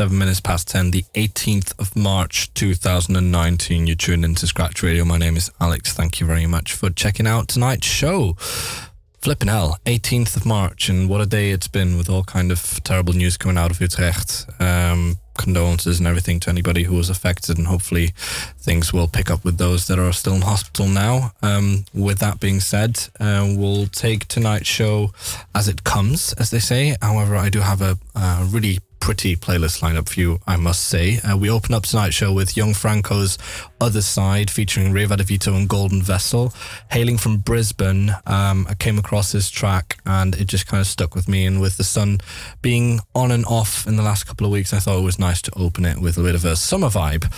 seven minutes past 10, the 18th of March 2019. You're tuned into Scratch Radio. My name is Alex. Thank you very much for checking out tonight's show. Flipping hell, 18th of March, and what a day it's been with all kind of terrible news coming out of Utrecht. Um, condolences and everything to anybody who was affected, and hopefully things will pick up with those that are still in hospital now. Um, with that being said, uh, we'll take tonight's show as it comes, as they say. However, I do have a, a really pretty playlist lineup for you, I must say. Uh, we open up tonight's show with Young Franco's Other Side featuring Ray Vadavito and Golden Vessel. Hailing from Brisbane, um, I came across this track and it just kind of stuck with me. And with the sun being on and off in the last couple of weeks, I thought it was nice to open it with a bit of a summer vibe.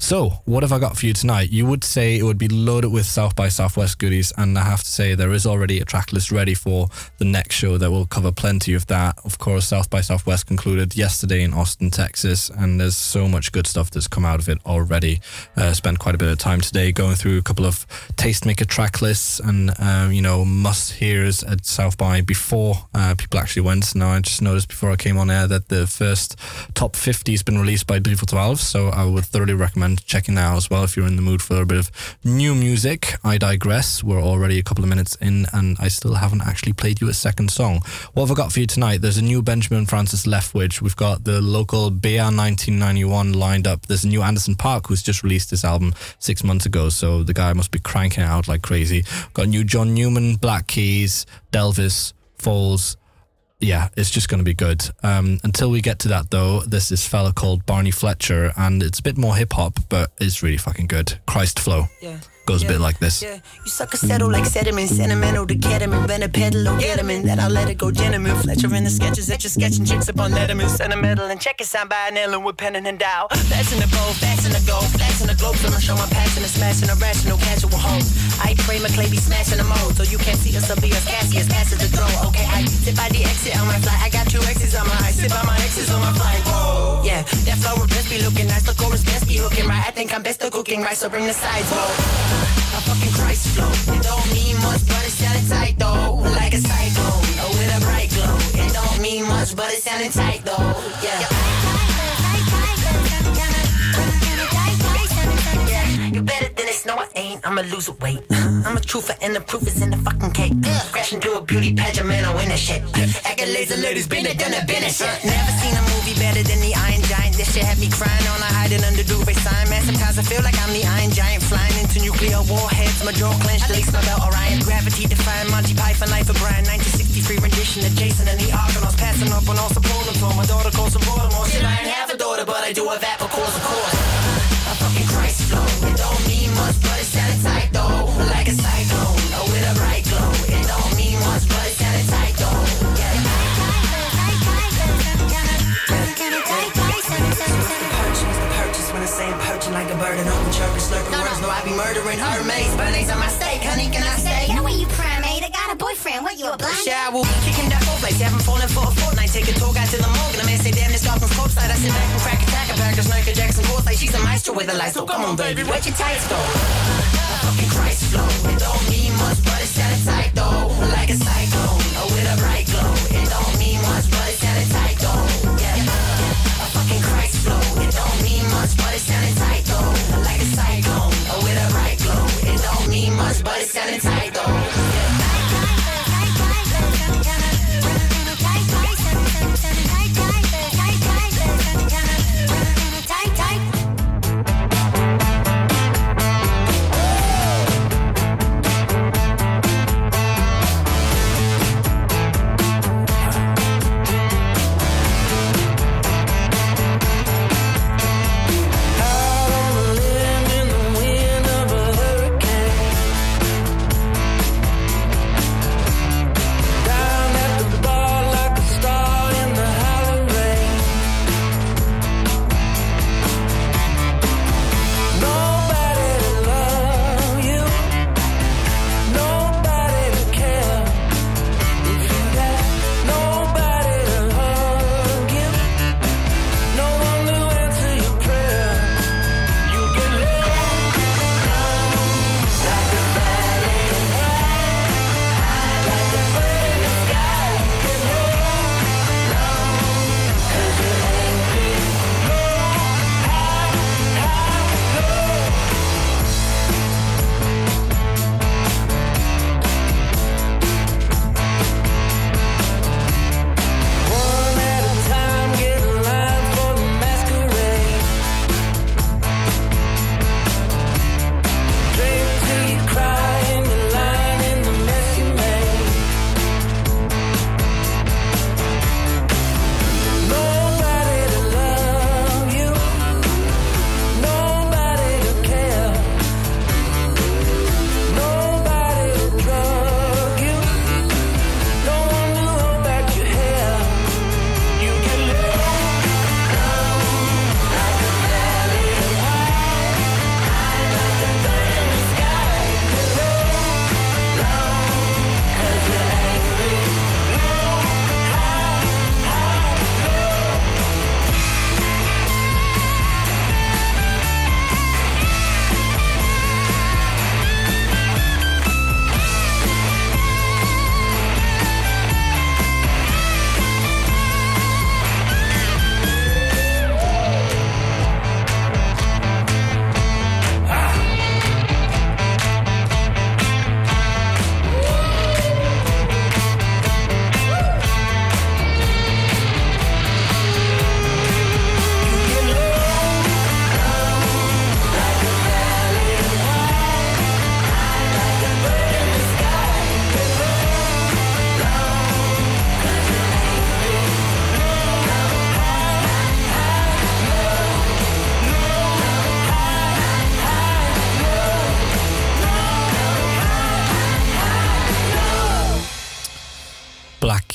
So, what have I got for you tonight? You would say it would be loaded with South by Southwest goodies, and I have to say there is already a track list ready for the next show that will cover plenty of that. Of course, South by Southwest concluded yesterday in Austin, Texas, and there's so much good stuff that's come out of it already. Uh, spent quite a bit of time today going through a couple of tastemaker track lists and um, you know must hears at South by before uh, people actually went. Now I just noticed before I came on air that the first top 50 has been released by 3voor12, so I would thoroughly recommend checking that out as well if you're in the mood for a bit of new music. I digress. We're already a couple of minutes in, and I still haven't actually played you a second song. What have I got for you tonight? There's a new Benjamin Francis Leftwich. We've got the local BR 1991 lined up. There's a new Anderson .Paak who's just released this album six months ago, so the guy must be cranking out like crazy. Got new John Newman, Black Keys, Delvis, Falls yeah, it's just going to be good. Um, until we get to that, though, there's this fella called Barney Fletcher, and it's a bit more hip hop, but it's really fucking good. Christ Flow. Yeah. Goes a bit like this. Yeah, you sucker settle like sediment, sentimental to ketamine, been a pedal or ketamine. That I'll let it go, gentlemen. Fletcher in the sketches that you're sketching chicks up on Letterman, sentimental and check it sound by nailing with pen and. Fast in the bow, in the go, in the globe. I'ma show my passion and smashing irrational casual hoes. I pray my clay be smashing the mode, so you can't see us or be us Cassius, pass the throw. Okay, I sit by the exit on my flight. I got two X's on my eye, sit by my exes on my flight. Whoa, yeah, that flow will best be looking nice, the chorus best be hooking right. I think I'm best at cooking right, so bring the sides. Whoa. A fucking Christ flow. It don't mean much, but tight though. Like a cyclone, with a bright glow. It don't mean much, but tight though. Yeah. You better no I ain't. I'ma lose weight. I'm a truther and the proof is in the fucking cake. Crash into a beauty pageant, man, I win that shit. Accolades and ladies, been it, done it, been it shit. Never seen a movie better than the Iron Giant. This shit had me crying on a hiding under duvet sign. Man, sometimes I feel like I'm the Iron Giant flying into nuclear warheads. My jaw clenched, lace my belt Orion. Gravity defying Monty Python, life of Brian. 1963 rendition of Jason and the Argonauts. Passing up on all support my daughter calls from Baltimore. Shit, I ain't have a daughter, but I do have that, of course, of course. Much, but it sounded tight though. Like a cyclone, with a bright glow. It don't mean much, but it sounded tight though. Yeah. Purchase, the purchase when I say I'm perching like a bird and open church slurping words. No, I be murdering her mates. Bernays on my steak, honey, can I stay? Get away, you primate. I got a boyfriend. What, you a blind? Shower, kicking that four place. Haven't fallen for a fortnight. Take a tour, got to the morgue. And a man say, damn, this golf from courtside. I sit back and crack pack of Jackson course like she's a maestro with a light. So come on, baby, wet your tights go. A fucking Christ flow. It don't mean much, but it sounded tight though. Like a cyclone, with a bright glow. It don't mean much, but it sounded tight though. Yeah. A fucking Christ flow. It don't mean much, but it sounded tight though. Like a cyclone, with a bright glow. It don't mean much, but it sounded tight though.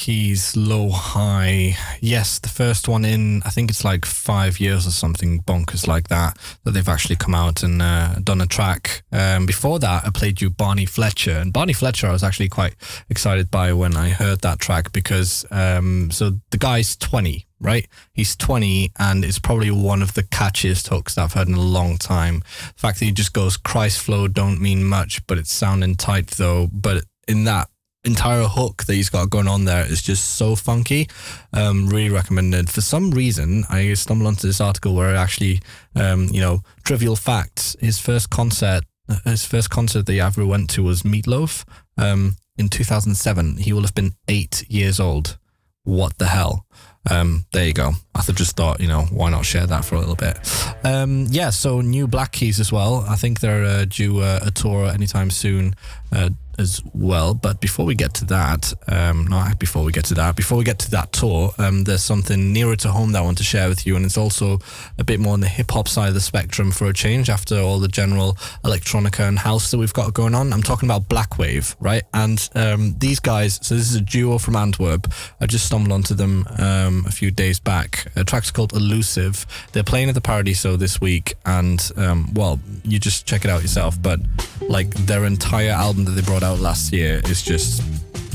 Keys, Low High. Yes, the first one in, I think it's like five years or something bonkers like that, that they've actually come out and uh, done a track. Um, before that, I played you Barney Fletcher. And Barney Fletcher, I was actually quite excited by when I heard that track because, um, so the guy's 20, right? He's 20 and it's probably one of the catchiest hooks that I've heard in a long time. The fact that he just goes, Christ flow don't mean much, but it's sounding tight though. But in that entire hook that he's got going on there is just so funky. Um, really recommended. For some reason, I stumbled onto this article where actually, um, you know, trivial facts. His first concert, his first concert that he ever went to was Meat Loaf um, in 2007. He will have been eight years old. What the hell? Um, there you go. I just thought, you know, why not share that for a little bit? Um, yeah, so new Black Keys as well. I think they're uh, due uh, a tour anytime soon. Uh, as well. But before we get to that, um, not before we get to that, before we get to that tour, um, there's something nearer to home that I want to share with you, and it's also a bit more on the hip hop side of the spectrum for a change after all the general electronica and house that we've got going on. I'm talking about Black Wave, right? And um, these guys, so this is a duo from Antwerp. I just stumbled onto them um, a few days back. A track's called Elusive. They're playing at the Paradiso this week, and um, well, you just check it out yourself. But like their entire album that they brought out last year is just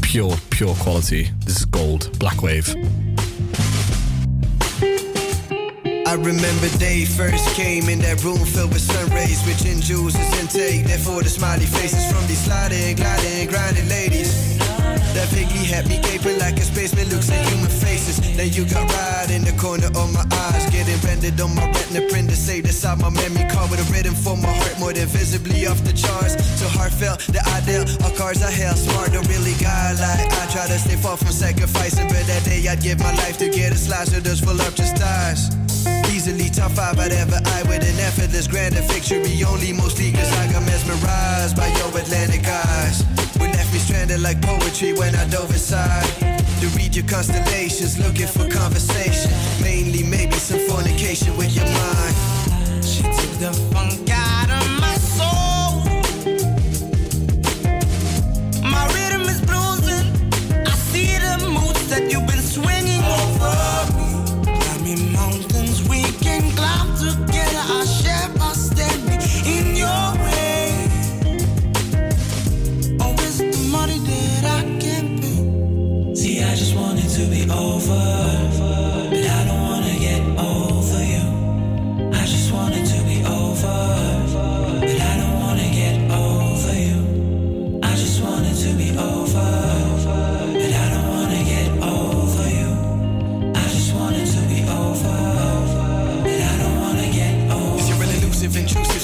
pure, pure quality. This is gold. Black Wave. I remember day first came in that room filled with sun rays, with gin juices intake. Therefore, the smiley faces from these sliding, gliding, grinding ladies. That vaguely had me gaping like a spaceman looks at human faces. Then you got right in the corner of my eyes, getting rendered on my retina print to say inside my memory card with a rhythm for my heart more than visibly off the charts. So heartfelt, the ideal, all cars I hell smart, don't really guy like I try to stay far from sacrificing, but that day I'd give my life to get a slice of those full up just stars. Easily top five I'd ever eye with an effortless grander victory. Only mostly cause I got mesmerized by your Atlantic eyes. What left me stranded like poetry when I dove inside. To read your constellations, looking for conversation. Mainly maybe some fornication with your mind. She took the funk out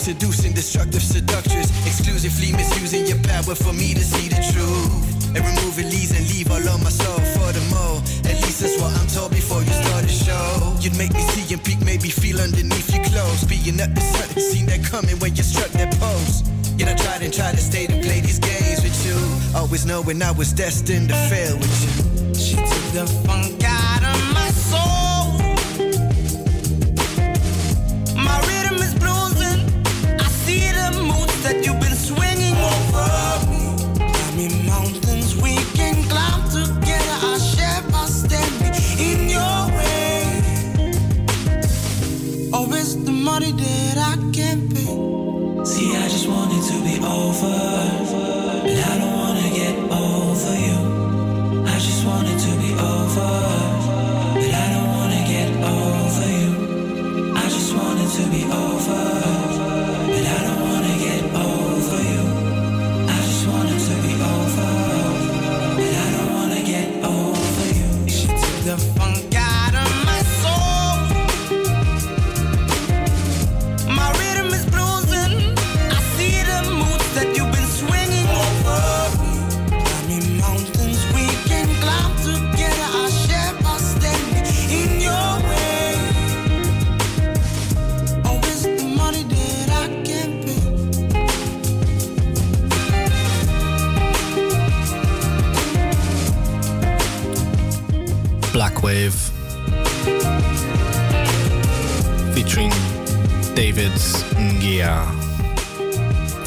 seducing, destructive seductress. Exclusively misusing your power for me to see the truth. And remove leaves and leave all of my soul for the more. At least that's what I'm told before you start the show. You'd make me see and peek, maybe feel underneath your clothes. Being up the sun, seen that coming when you struck that pose. Yet I tried and tried to stay to play these games with you. Always knowing I was destined to fail with you. She took the funk out of my be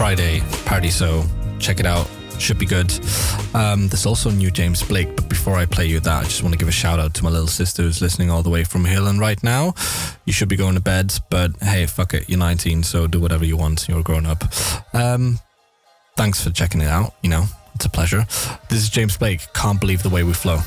Friday party, so check it out. Should be good. Um, there's also new James Blake, but before I play you that, I just want to give a shout out to my little sister who's listening all the way from Hillen right now. You should be going to bed, but hey, fuck it, you're 19, so do whatever you want. You're grown up. Um, thanks for checking it out. You know, it's a pleasure. This is James Blake. Can't believe the way we flow.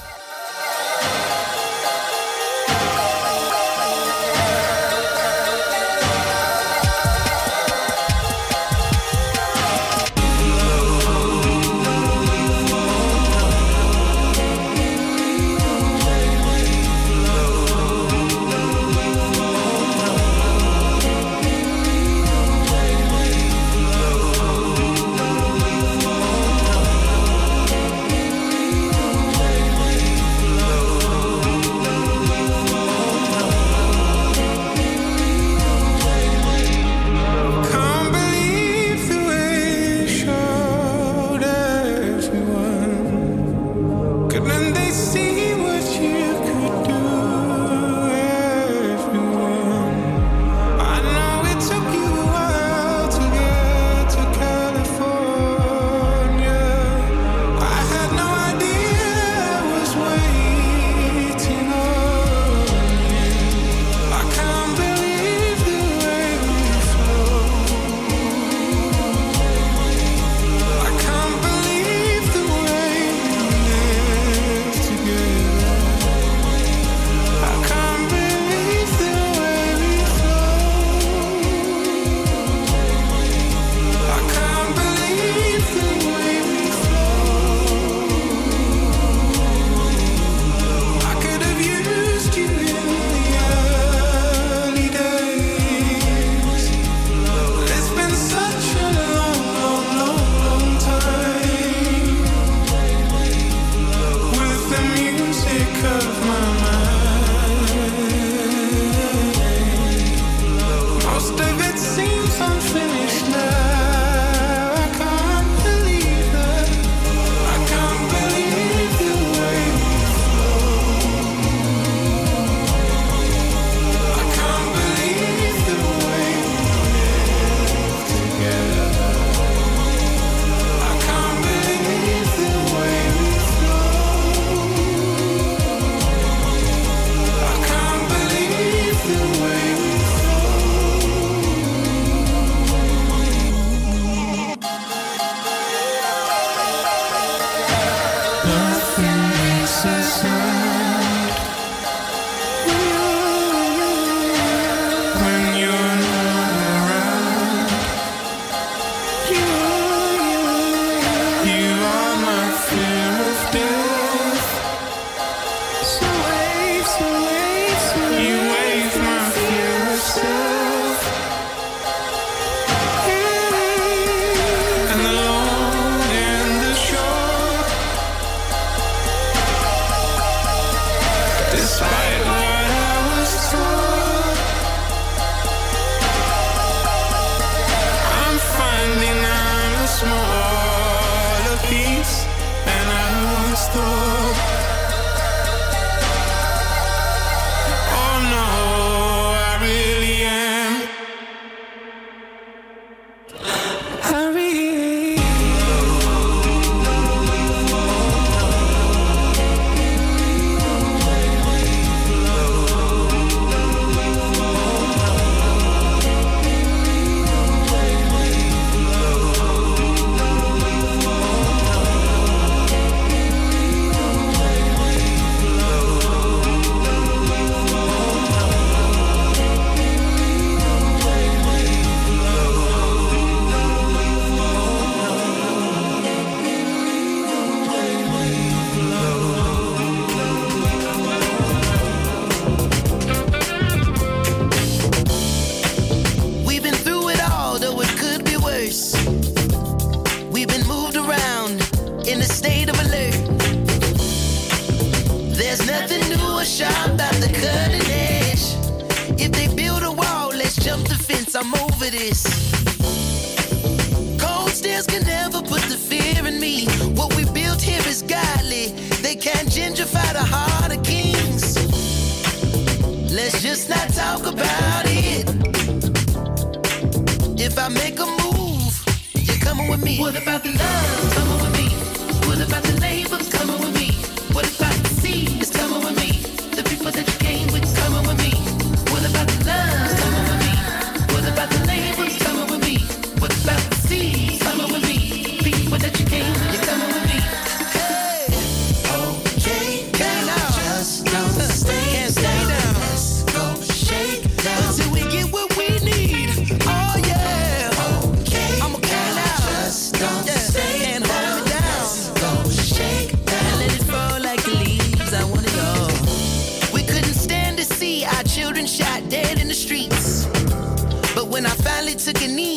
Took a knee,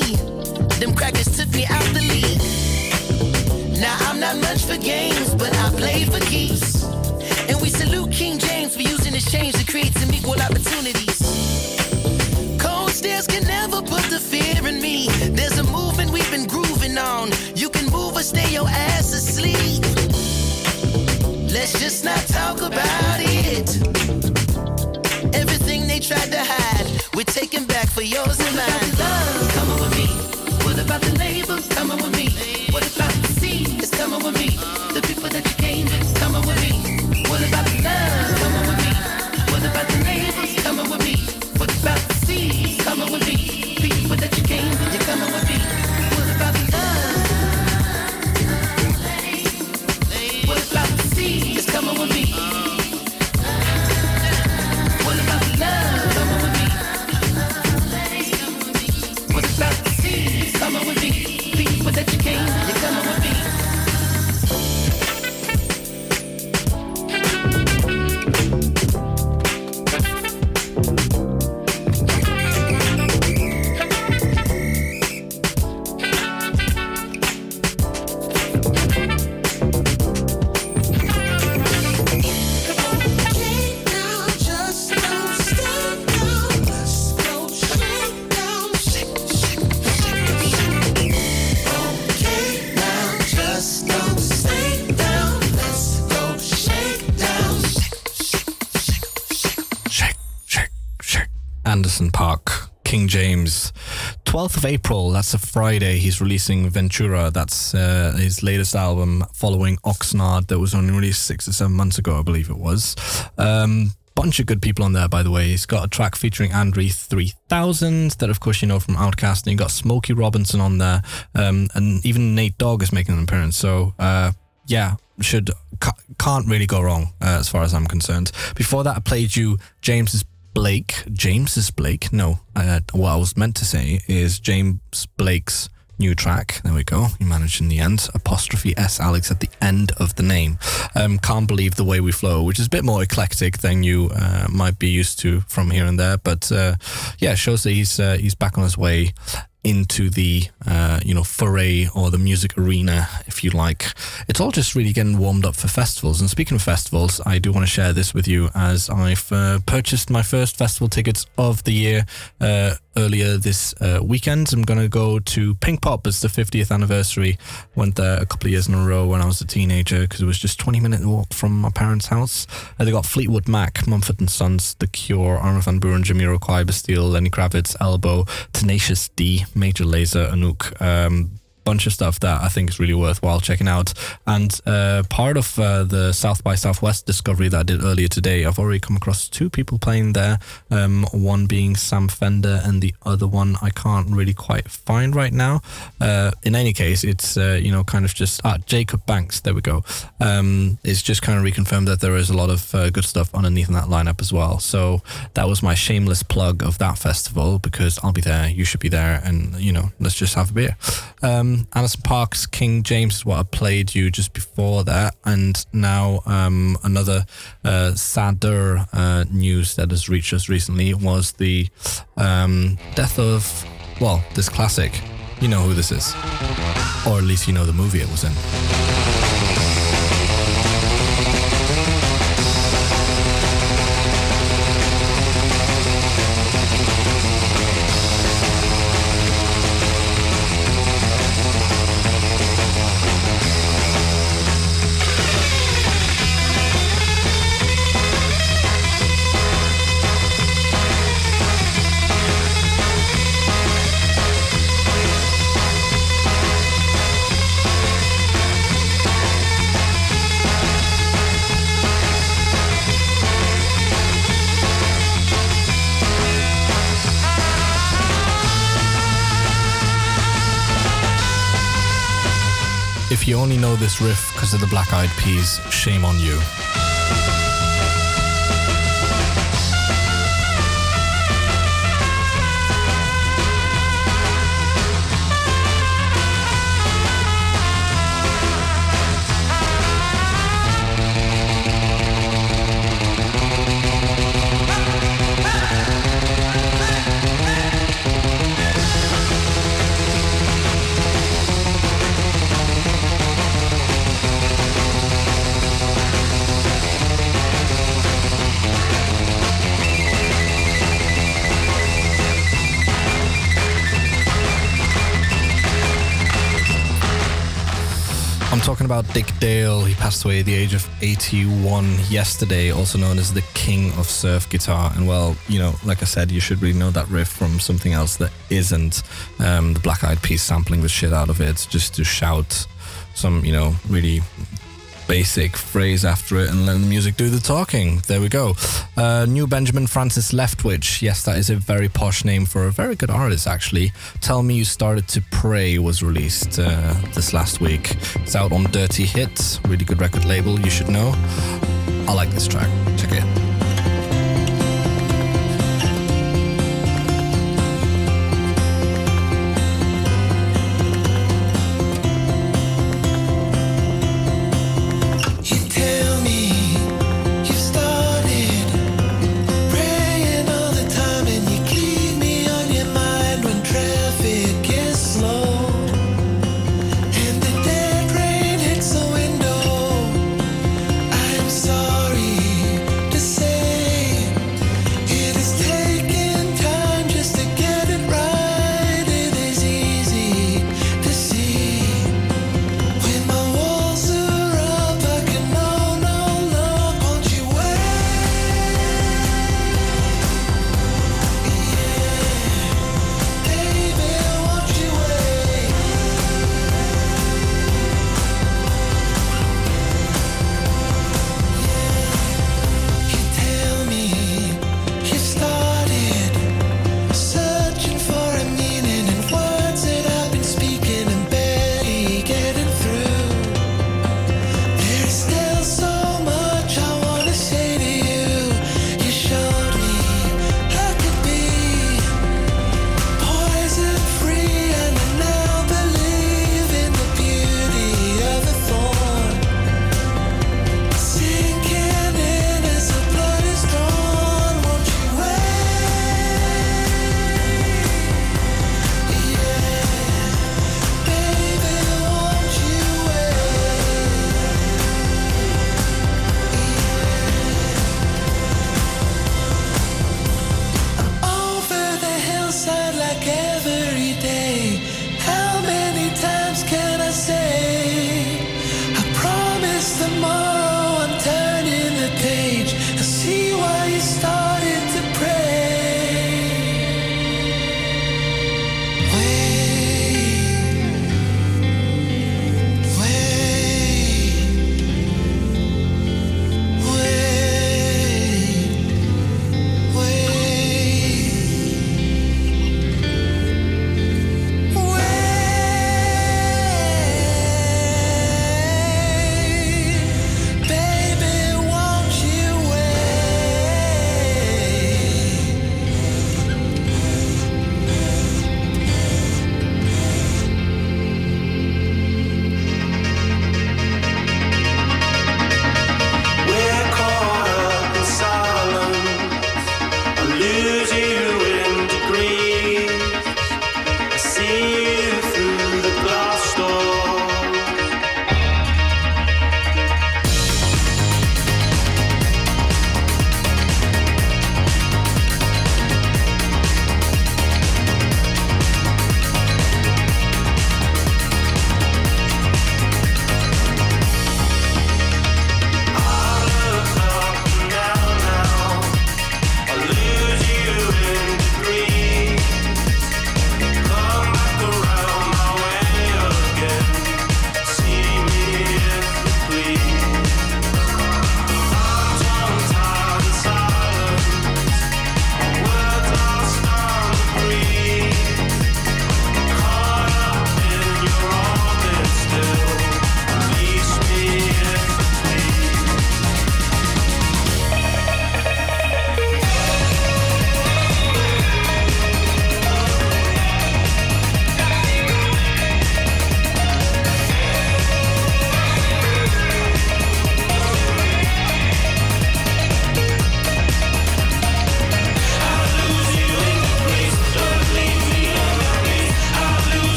them crackers took me out the league. Now I'm not much for games, but I play for keeps. And we salute King James for using his change to create some equal opportunities. Cold stairs can never put the fear in me. There's a movement we've been grooving on. You can move or stay your ass asleep. Let's just not talk about it. Tried to hide, we're taking back for yours and mine. Love coming with me. What about the labor coming with me? What about the sea is coming with me? Anderson .Paak, King James. 12th of April, that's a Friday. He's releasing Ventura. That's uh, his latest album following Oxnard that was only released six or seven months ago, I believe it was. Um, bunch of good people on there, by the way. He's got a track featuring Andre 3000 that, of course, you know from OutKast. And you got Smokey Robinson on there. Um, and even Nate Dogg is making an appearance. So, uh, yeah, should can't really go wrong uh, as far as I'm concerned. Before that, I played you James's Blake. James's Blake? No, uh, what I was meant to say is James Blake's new track. There we go. You managed in the end. Apostrophe S Alex at the end of the name. Um, can't believe the way we flow, which is a bit more eclectic than you uh, might be used to from here and there. But uh, yeah, shows that he's uh, he's back on his way into the uh, you know foray or the music arena, if you like. It's all just really getting warmed up for festivals. And speaking of festivals, I do want to share this with you as I've uh, purchased my first festival tickets of the year uh, earlier this uh, weekend. I'm going to go to Pinkpop. It's the 50th anniversary. Went there a couple of years in a row when I was a teenager because it was just 20 minute walk from my parents' house. Uh, they got Fleetwood Mac, Mumford and Sons, The Cure, Armin van Buuren, Jamiroquai, Bastille, Lenny Kravitz, Elbow, Tenacious D, Major Lazer, Anouk. Um, bunch of stuff that I think is really worthwhile checking out. And uh, part of uh, the South by Southwest discovery that I did earlier today, I've already come across two people playing there. Um, one being Sam Fender, and the other one I can't really quite find right now. Uh, in any case, it's uh, you know kind of just ah Jacob Banks. There we go. Um, it's just kind of reconfirmed that there is a lot of uh, good stuff underneath in that lineup as well. So that was my shameless plug of that festival because I'll be there. You should be there, and you know let's just have a beer. Um, Anderson .Paak's King James is what I played you just before that, and now um, another uh, sadder uh, news that has reached us recently was the um, death of well this classic. You know who this is, or at least you know the movie it was in. Because of the Black Eyed Peas, shame on you. Talking about Dick Dale. He passed away at the age of 81 yesterday, also known as the king of surf guitar. And well, you know, like I said, you should really know that riff from something else that isn't um, the Black Eyed Peas sampling the shit out of it just to shout some, you know, really basic phrase after it and letting the music do the talking. There we go. Uh, new Benjamin Francis Leftwich. Yes, that is a very posh name for a very good artist, actually. Tell Me You Started to Pray was released uh, this last week. It's out on Dirty Hits, really good record label, you should know. I like this track. Check it. रे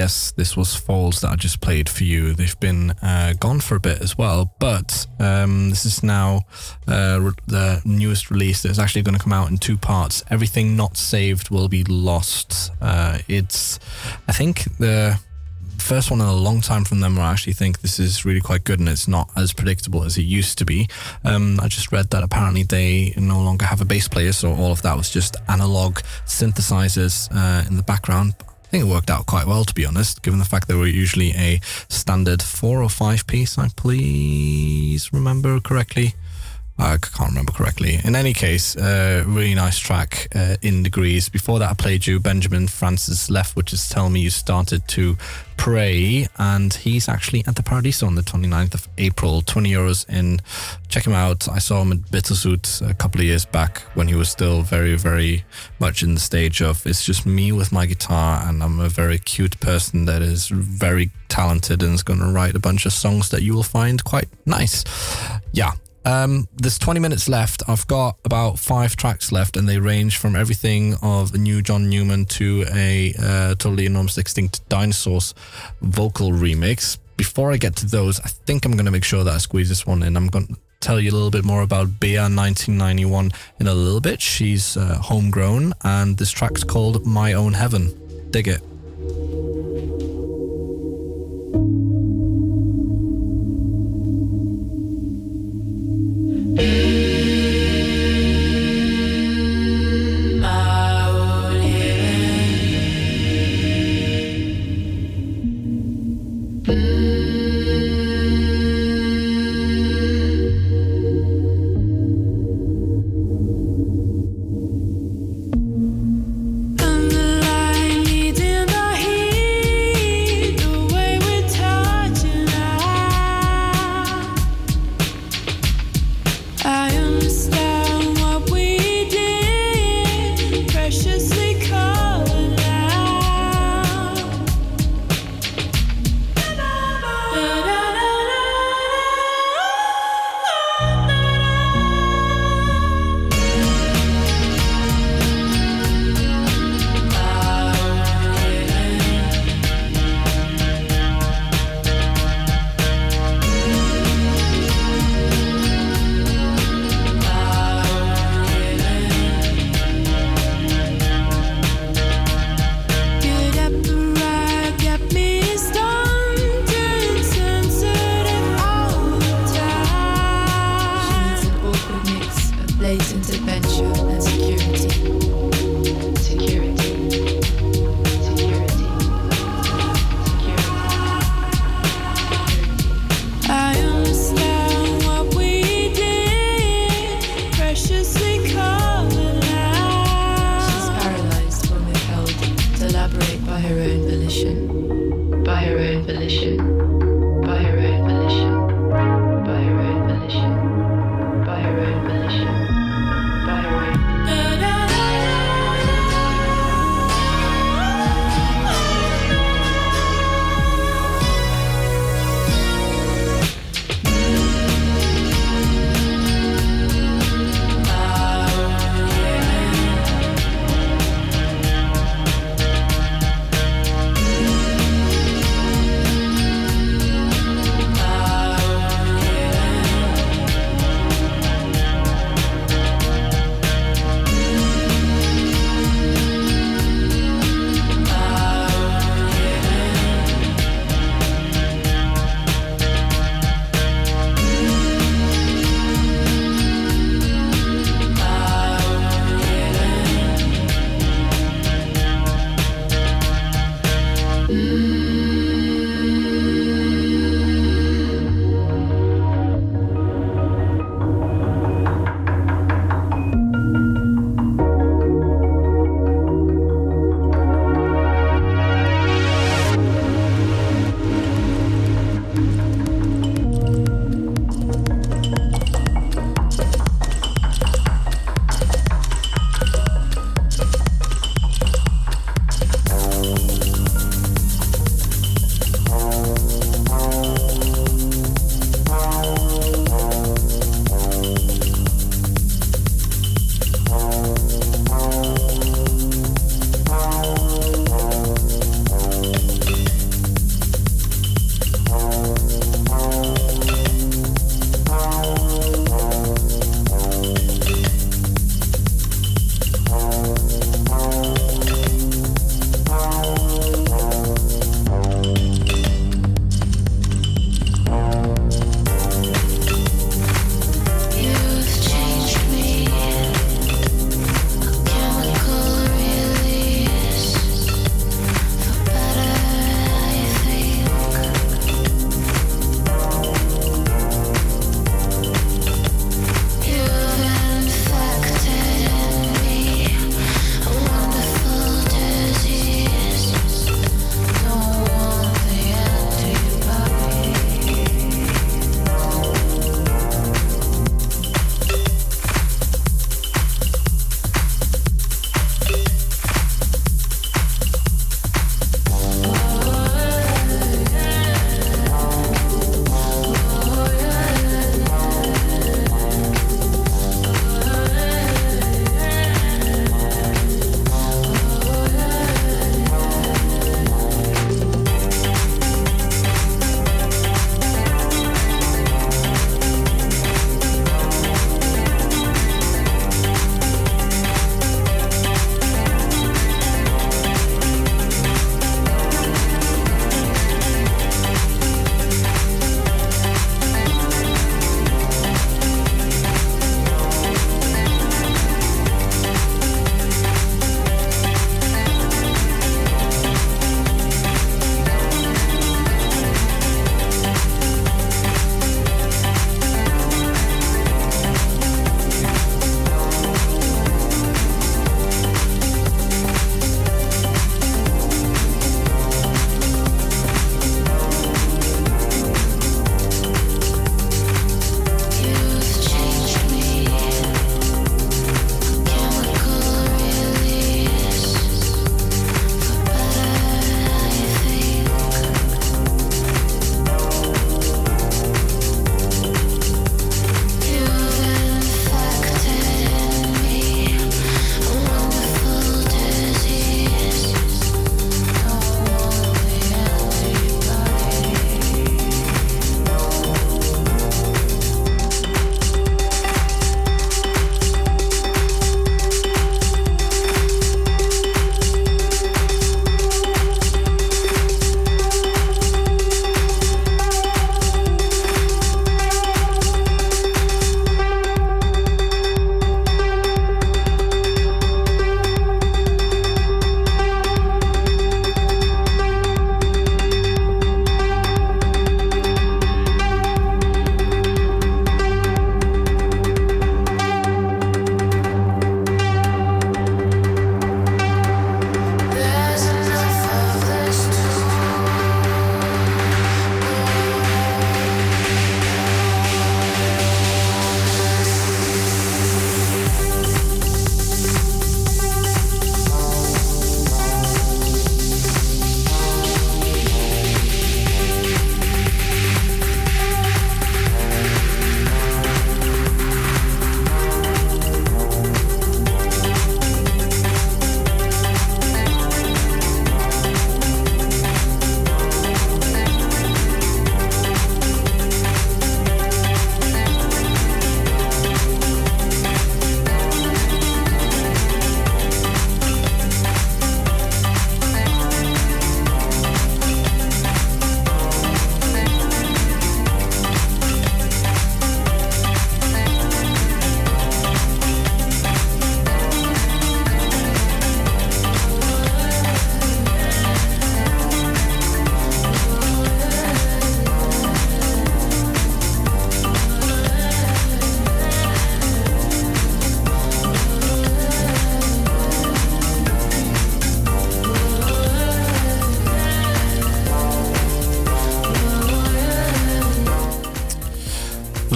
Yes, this was Foals that I just played for you. They've been uh, gone for a bit as well, but um, this is now uh, re- the newest release that is actually going to come out in two parts. Everything not saved will be lost. Uh, it's, I think, the first one in a long time from them where I actually think this is really quite good and it's not as predictable as it used to be. Um, I just read that apparently they no longer have a bass player, so all of that was just analog synthesizers uh, in the background. I think it worked out quite well, to be honest, given the fact they were usually a standard four or five piece, I please remember correctly. I can't remember correctly. In any case, uh, really nice track uh, in degrees. Before that, I played you Benjamin Francis Leftwich, which is Tell Me You Started to Pray. And he's actually at the Paradiso on the 29th of April. 20 euros in. Check him out. I saw him at Bitterzoet a couple of years back when he was still very, very much in the stage of it's just me with my guitar, and I'm a very cute person that is very talented and is going to write a bunch of songs that you will find quite nice. Yeah, um, there's 20 minutes left. I've got about five tracks left, and they range from everything of a new John Newman to a uh, totally enormous extinct dinosaurs vocal remix. Before I get to those, I think I'm going to make sure that I squeeze this one in. I'm going to tell you a little bit more about Bea 1991 in a little bit. She's uh, homegrown, and this track's called My Own Heaven. Dig it. I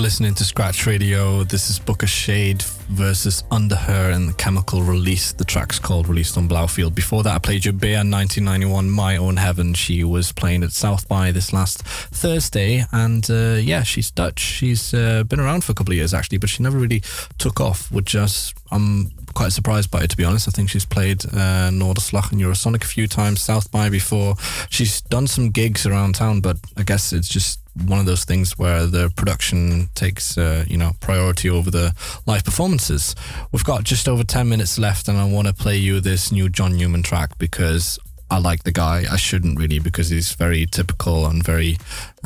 listening to Scratch Radio. This is Booka Shade versus Under Her and the Chemical Release. The track's called Released on Blaufield. Before that, I played you Bea 1991, My Own Heaven. She was playing at South by this last Thursday. And uh, yeah, she's Dutch. She's uh, been around for a couple of years actually, but she never really took off, which is, I'm quite surprised by it to be honest. I think she's played uh, Noorderslag and Eurosonic a few times, South by before. She's done some gigs around town, but I guess it's just one of those things where the production takes uh, you know priority over the live performances. We've got just over ten minutes left, and I want to play you this new John Newman track because I like the guy. I shouldn't really because he's very typical and very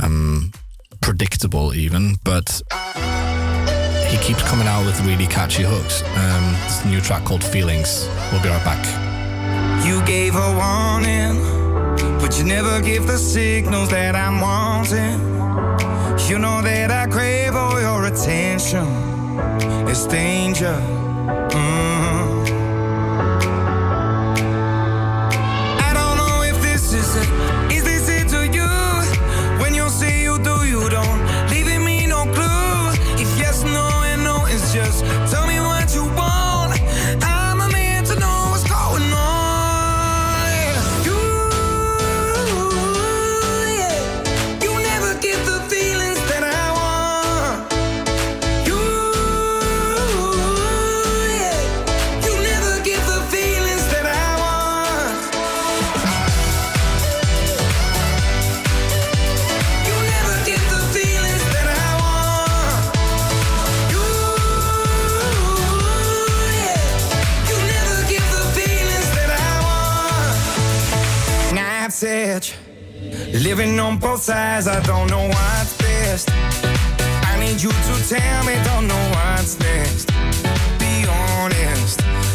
um, predictable, even, but. He keeps coming out with really catchy hooks. Um, this new track called Feelings. We'll be right back. You gave a warning, but you never give the signals that I'm wanting. You know that I crave all your attention. It's danger. Mm. Living on both sides. I don't know what's best. I need you to tell me, don't know what's next. Be honest.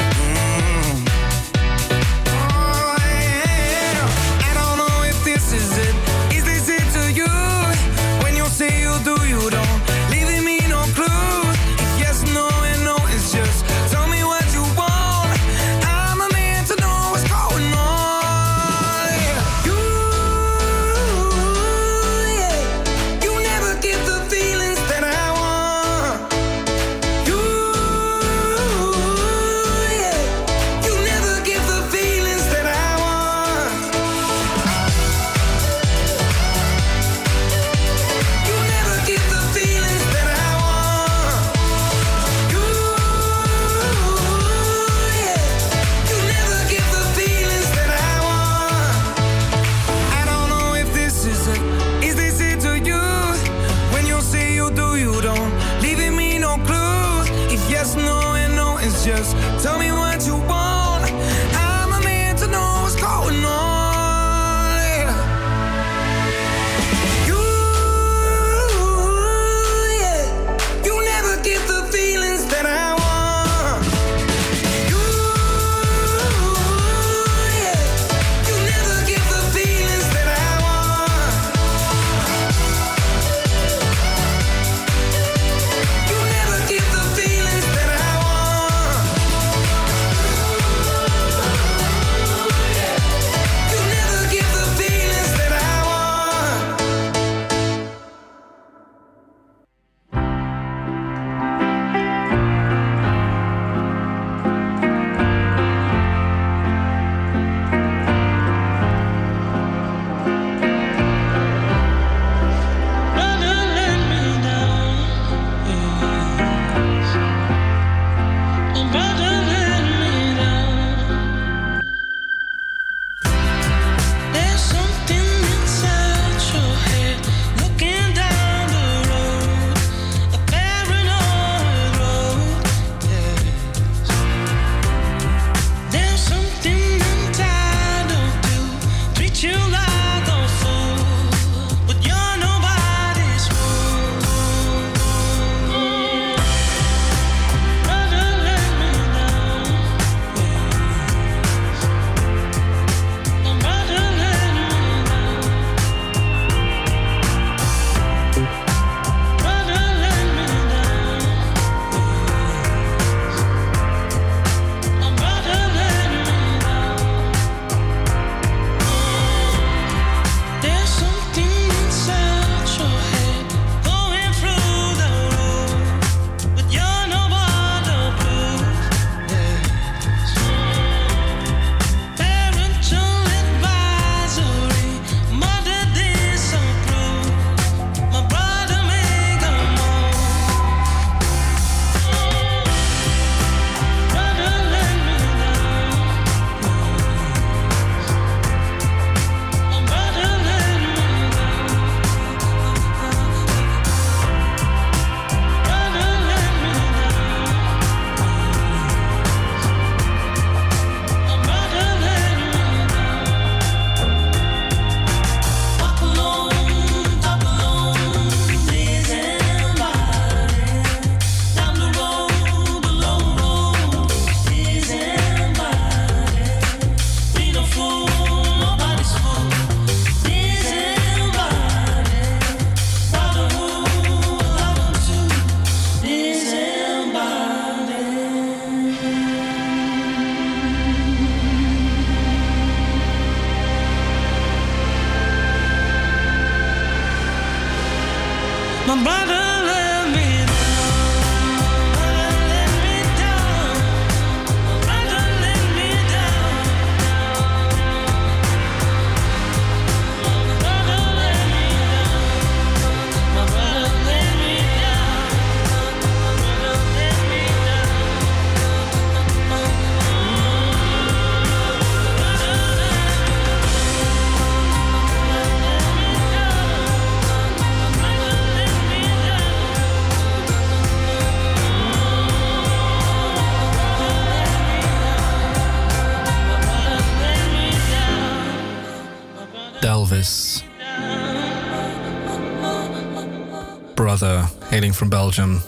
From Belgium.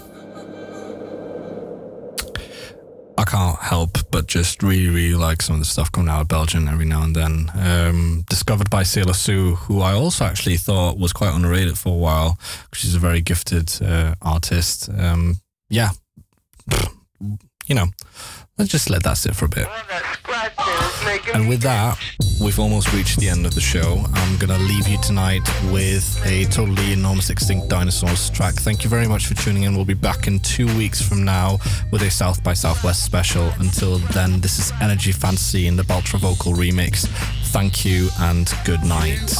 I can't help but just really, really like some of the stuff coming out of Belgium every now and then. Um, discovered by Selah Sue, who I also actually thought was quite underrated for a while. Because she's a very gifted uh, artist. Um, yeah, you know, let's just let that sit for a bit. And with that, we've almost reached the end of the show. I'm going to leave you tonight with a totally enormous extinct dinosaurs track. Thank you very much for tuning in. We'll be back in two weeks from now with a South by Southwest special. Until then, this is Energy Fantasy in the Baltra Vocal remix. Thank you and good night.